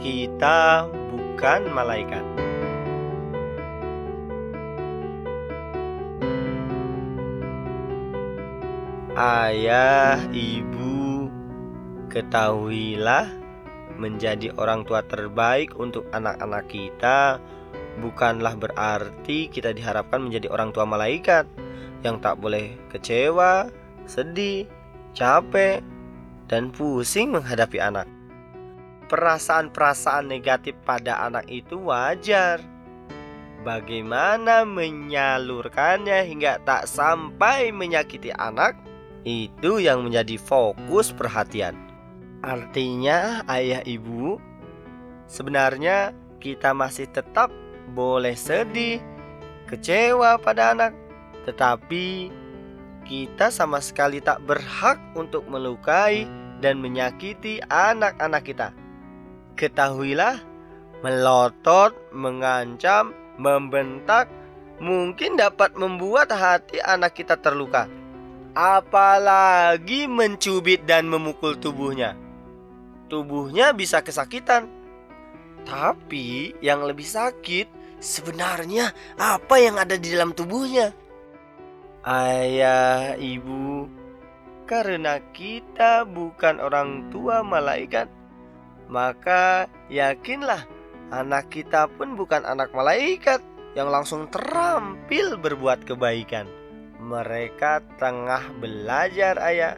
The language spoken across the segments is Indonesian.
kita bukan malaikat. Ayah, ibu, ketahuilah menjadi orang tua terbaik untuk anak-anak kita bukanlah berarti kita diharapkan menjadi orang tua malaikat yang tak boleh kecewa, sedih, capek, dan pusing menghadapi anak. Perasaan-perasaan negatif pada anak itu wajar. Bagaimana menyalurkannya hingga tak sampai menyakiti anak, itu yang menjadi fokus perhatian. Artinya, ayah ibu, sebenarnya kita masih tetap boleh sedih, kecewa pada anak, tetapi kita sama sekali tak berhak untuk melukai dan menyakiti anak-anak kita. Ketahuilah, melotot, mengancam, membentak mungkin dapat membuat hati anak kita terluka. Apalagi mencubit dan memukul tubuhnya. Tubuhnya bisa kesakitan. Tapi yang lebih sakit sebenarnya apa yang ada di dalam tubuhnya. Ayah, ibu, karena kita bukan orang tua malaikat, maka yakinlah anak kita pun bukan anak malaikat yang langsung terampil berbuat kebaikan. Mereka tengah belajar, ayah.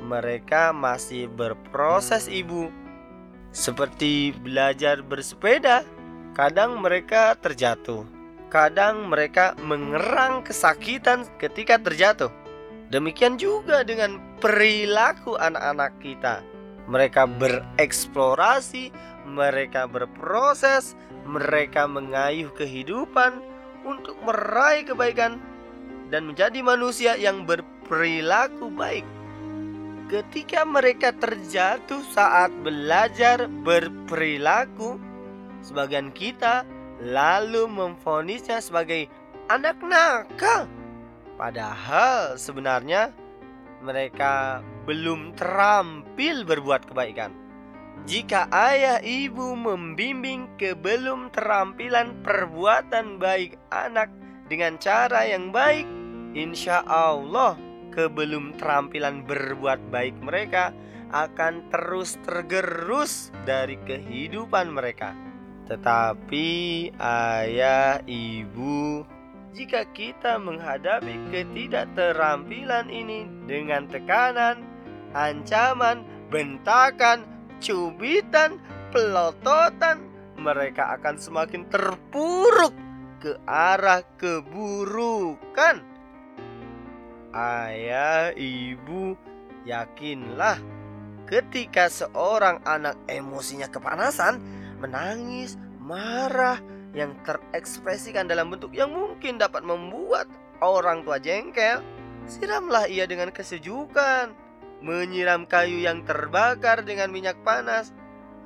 Mereka masih berproses, ibu. Seperti belajar bersepeda, kadang mereka terjatuh Kadang mereka mengerang kesakitan ketika terjatuh. Demikian juga dengan perilaku anak-anak kita. Mereka bereksplorasi, mereka berproses, mereka mengayuh kehidupan untuk meraih kebaikan dan menjadi manusia yang berperilaku baik. Ketika mereka terjatuh saat belajar berperilaku, sebagian kita lalu memfonisnya sebagai anak nakal. Padahal sebenarnya mereka belum terampil berbuat kebaikan. Jika ayah ibu membimbing kebelum terampilan perbuatan baik anak dengan cara yang baik, insya Allah kebelum terampilan berbuat baik mereka akan terus tergerus dari kehidupan mereka. Tetapi ayah, ibu, jika kita menghadapi ketidakterampilan ini dengan tekanan, ancaman, bentakan, cubitan, pelototan, mereka akan semakin terpuruk ke arah keburukan. Ayah, ibu, yakinlah ketika seorang anak emosinya kepanasan, menangis, marah yang terekspresikan dalam bentuk yang mungkin dapat membuat orang tua jengkel, siramlah ia dengan kesejukan. Menyiram kayu yang terbakar dengan minyak panas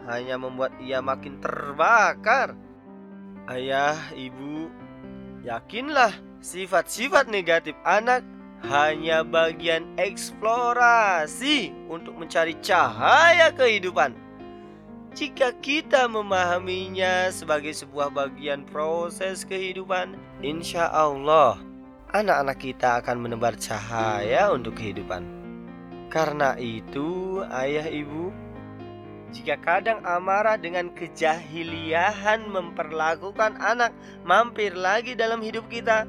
hanya membuat ia makin terbakar. Ayah, ibu, yakinlah sifat-sifat negatif anak hanya bagian eksplorasi untuk mencari cahaya kehidupan jika kita memahaminya sebagai sebuah bagian proses kehidupan, insya Allah anak-anak kita akan menebar cahaya untuk kehidupan. Karena itu, ayah ibu, jika kadang amarah dengan kejahiliahan memperlakukan anak mampir lagi dalam hidup kita,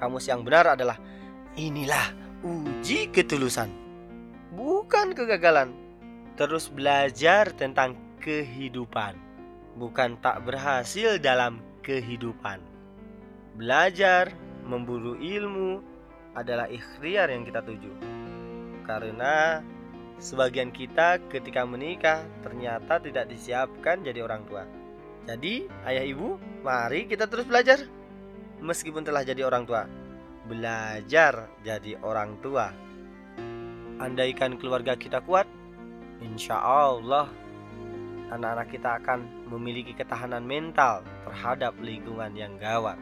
kamus yang benar adalah inilah uji ketulusan, bukan kegagalan. Terus belajar tentang kehidupan, bukan tak berhasil dalam kehidupan. Belajar, memburu ilmu adalah ikhtiar yang kita tuju. Karena sebagian kita ketika menikah ternyata tidak disiapkan jadi orang tua. Jadi, ayah ibu, mari kita terus belajar. Meskipun telah jadi orang tua, belajar jadi orang tua. Andaikan keluarga kita kuat, insya Allah anak-anak kita akan memiliki ketahanan mental terhadap lingkungan yang gawat.